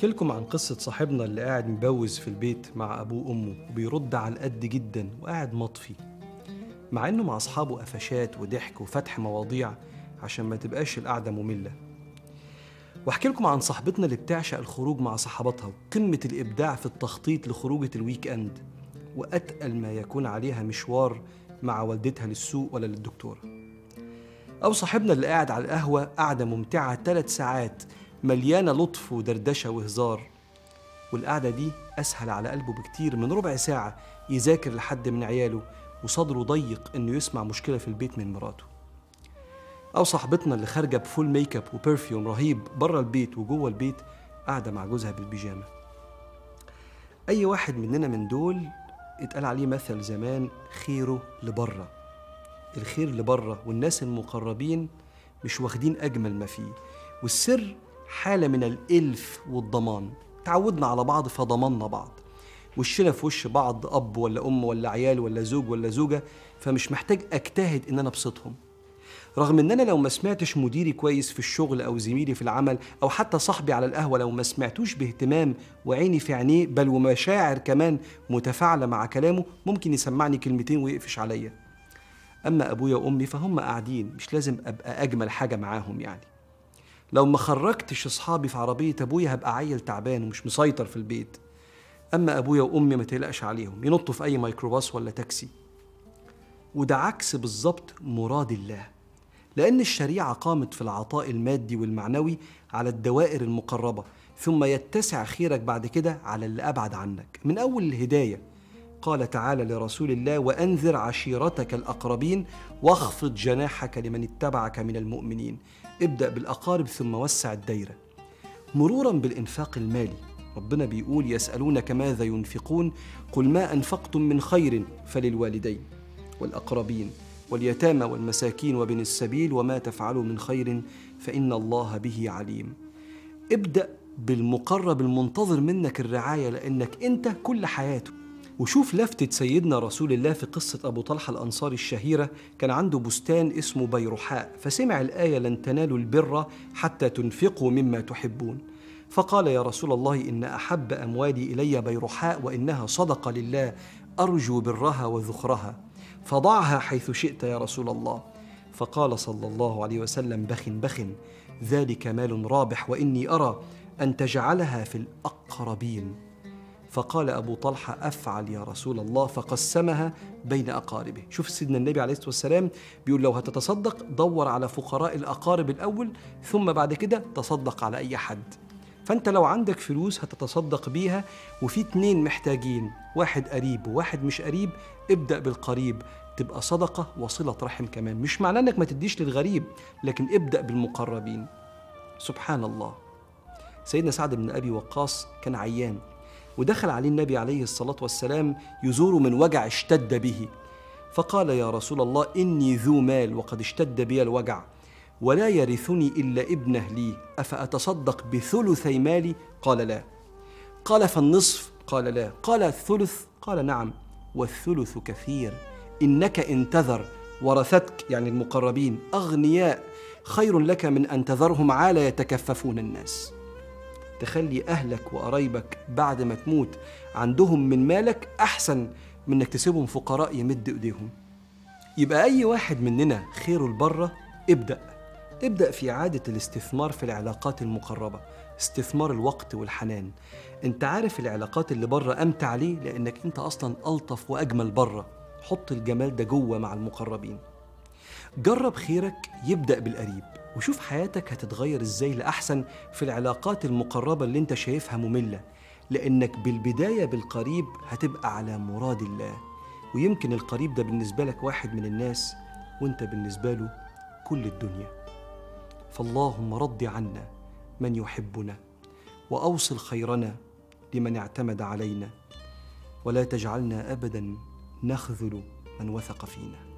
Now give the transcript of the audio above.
أحكي لكم عن قصة صاحبنا اللي قاعد مبوز في البيت مع أبوه وأمه وبيرد على القد جدا وقاعد مطفي. مع إنه مع أصحابه قفشات وضحك وفتح مواضيع عشان ما تبقاش القعدة مملة. وأحكي لكم عن صاحبتنا اللي بتعشق الخروج مع صحباتها وقمة الإبداع في التخطيط لخروجة الويك أند وأتقل ما يكون عليها مشوار مع والدتها للسوق ولا للدكتورة أو صاحبنا اللي قاعد على القهوة قعدة ممتعة ثلاث ساعات مليانة لطف ودردشة وهزار. والقعدة دي أسهل على قلبه بكتير من ربع ساعة يذاكر لحد من عياله وصدره ضيق إنه يسمع مشكلة في البيت من مراته. أو صاحبتنا اللي خارجة ب full makeup و perfume رهيب بره البيت وجوه البيت قاعدة مع جوزها بالبيجامة. أي واحد مننا من دول اتقال عليه مثل زمان خيره لبره الخير لبره والناس المقربين مش واخدين أجمل ما فيه. والسر حالة من الإلف والضمان. تعودنا على بعض فضمنا بعض. وشنا في وش بعض أب ولا أم ولا عيال ولا زوج ولا زوجة فمش محتاج أجتهد إن أنا أبسطهم. رغم ان أنا لو ما سمعتش مديري كويس في الشغل أو زميلي في العمل أو حتى صاحبي على القهوة لو ما سمعتوش باهتمام وعيني في عينيه بل ومشاعر كمان متفاعلة مع كلامه ممكن يسمعني كلمتين ويقفش عليا. أما أبويا وأمي فهم قاعدين مش لازم أبقى أجمل حاجة معاهم يعني. لو ما خرجتش أصحابي في عربية أبويا هبقى عيل تعبان ومش مسيطر في البيت. أما أبويا وأمي ما تقلقش عليهم ينطوا في أي ميكروباص ولا تاكسي. وده عكس بالظبط مراد الله لأن الشريعة قامت في العطاء المادي والمعنوي على الدوائر المقربة ثم يتسع خيرك بعد كده على اللي أبعد عنك. من أول الهداية قال تعالى لرسول الله وأنذر عشيرتك الأقربين واخفض جناحك لمن اتبعك من المؤمنين. ابدأ بالأقارب ثم وسع الدايرة مرورا بالإنفاق المالي ربنا بيقول يسألونك ماذا ينفقون؟ قل ما أنفقتم من خير فللوالدين والأقربين واليتامى والمساكين وبن السبيل وما تفعلوا من خير فإن الله به عليم. ابدأ بالمقرب المنتظر منك الرعاية لأنك أنت كل حياته. وشوف لفتة سيدنا رسول الله في قصة أبو طلحة الأنصاري الشهيرة كان عنده بستان اسمه بيرحاء فسمع الآية لن تنالوا البر حتى تنفقوا مما تحبون فقال يا رسول الله إن أحب أموالي إلي بيرحاء وإنها صدقة لله أرجو برها وذخرها فضعها حيث شئت يا رسول الله. فقال صلى الله عليه وسلم بخ بخ ذلك مال رابح وإني أرى أن تجعلها في الأقربين فقال أبو طلحة أفعل يا رسول الله فقسمها بين أقاربه. شوف سيدنا النبي عليه الصلاة والسلام بيقول لو هتتصدق دور على فقراء الأقارب الأول ثم بعد كده تصدق على أي حد. فأنت لو عندك فلوس هتتصدق بيها وفي اتنين محتاجين واحد قريب وواحد مش قريب ابدأ بالقريب تبقى صدقة وصلة رحم كمان. مش معناه إنك ما تديش للغريب لكن ابدأ بالمقربين. سبحان الله. سيدنا سعد بن أبي وقاص كان عيان. ودخل عليه النبي عليه الصلاة والسلام يزور من وجع اشتد به. فقال يا رسول الله إني ذو مال وقد اشتد بي الوجع ولا يرثني إلا ابنه لي أفأتصدق بثلثي مالي؟ قال لا. قال فالنصف؟ قال لا. قال الثلث؟ قال نعم. والثلث كثير. إنك إن تذر ورثتك يعني المقربين أغنياء خير لك من أن تذرهم عالى يتكففون الناس. تخلي أهلك وقرايبك بعد ما تموت عندهم من مالك أحسن من أنك تسيبهم فقراء يمد إيديهم. يبقى أي واحد مننا خيره البرة ابدأ. ابدأ في إعادة الاستثمار في العلاقات المقربة استثمار الوقت والحنان. أنت عارف العلاقات اللي بره أمتع ليه؟ لأنك أنت أصلا ألطف وأجمل بره. حط الجمال ده جوه مع المقربين. جرب خيرك يبدأ بالقريب. وشوف حياتك هتتغير إزاي لأحسن في العلاقات المقربة اللي أنت شايفها مملة. لأنك بالبداية بالقريب هتبقى على مراد الله. ويمكن القريب ده بالنسبة لك واحد من الناس وأنت بالنسبة له كل الدنيا. فاللهم رض عنا من يحبنا وأوصل خيرنا لمن اعتمد علينا. ولا تجعلنا ابدا نخذل من وثق فينا.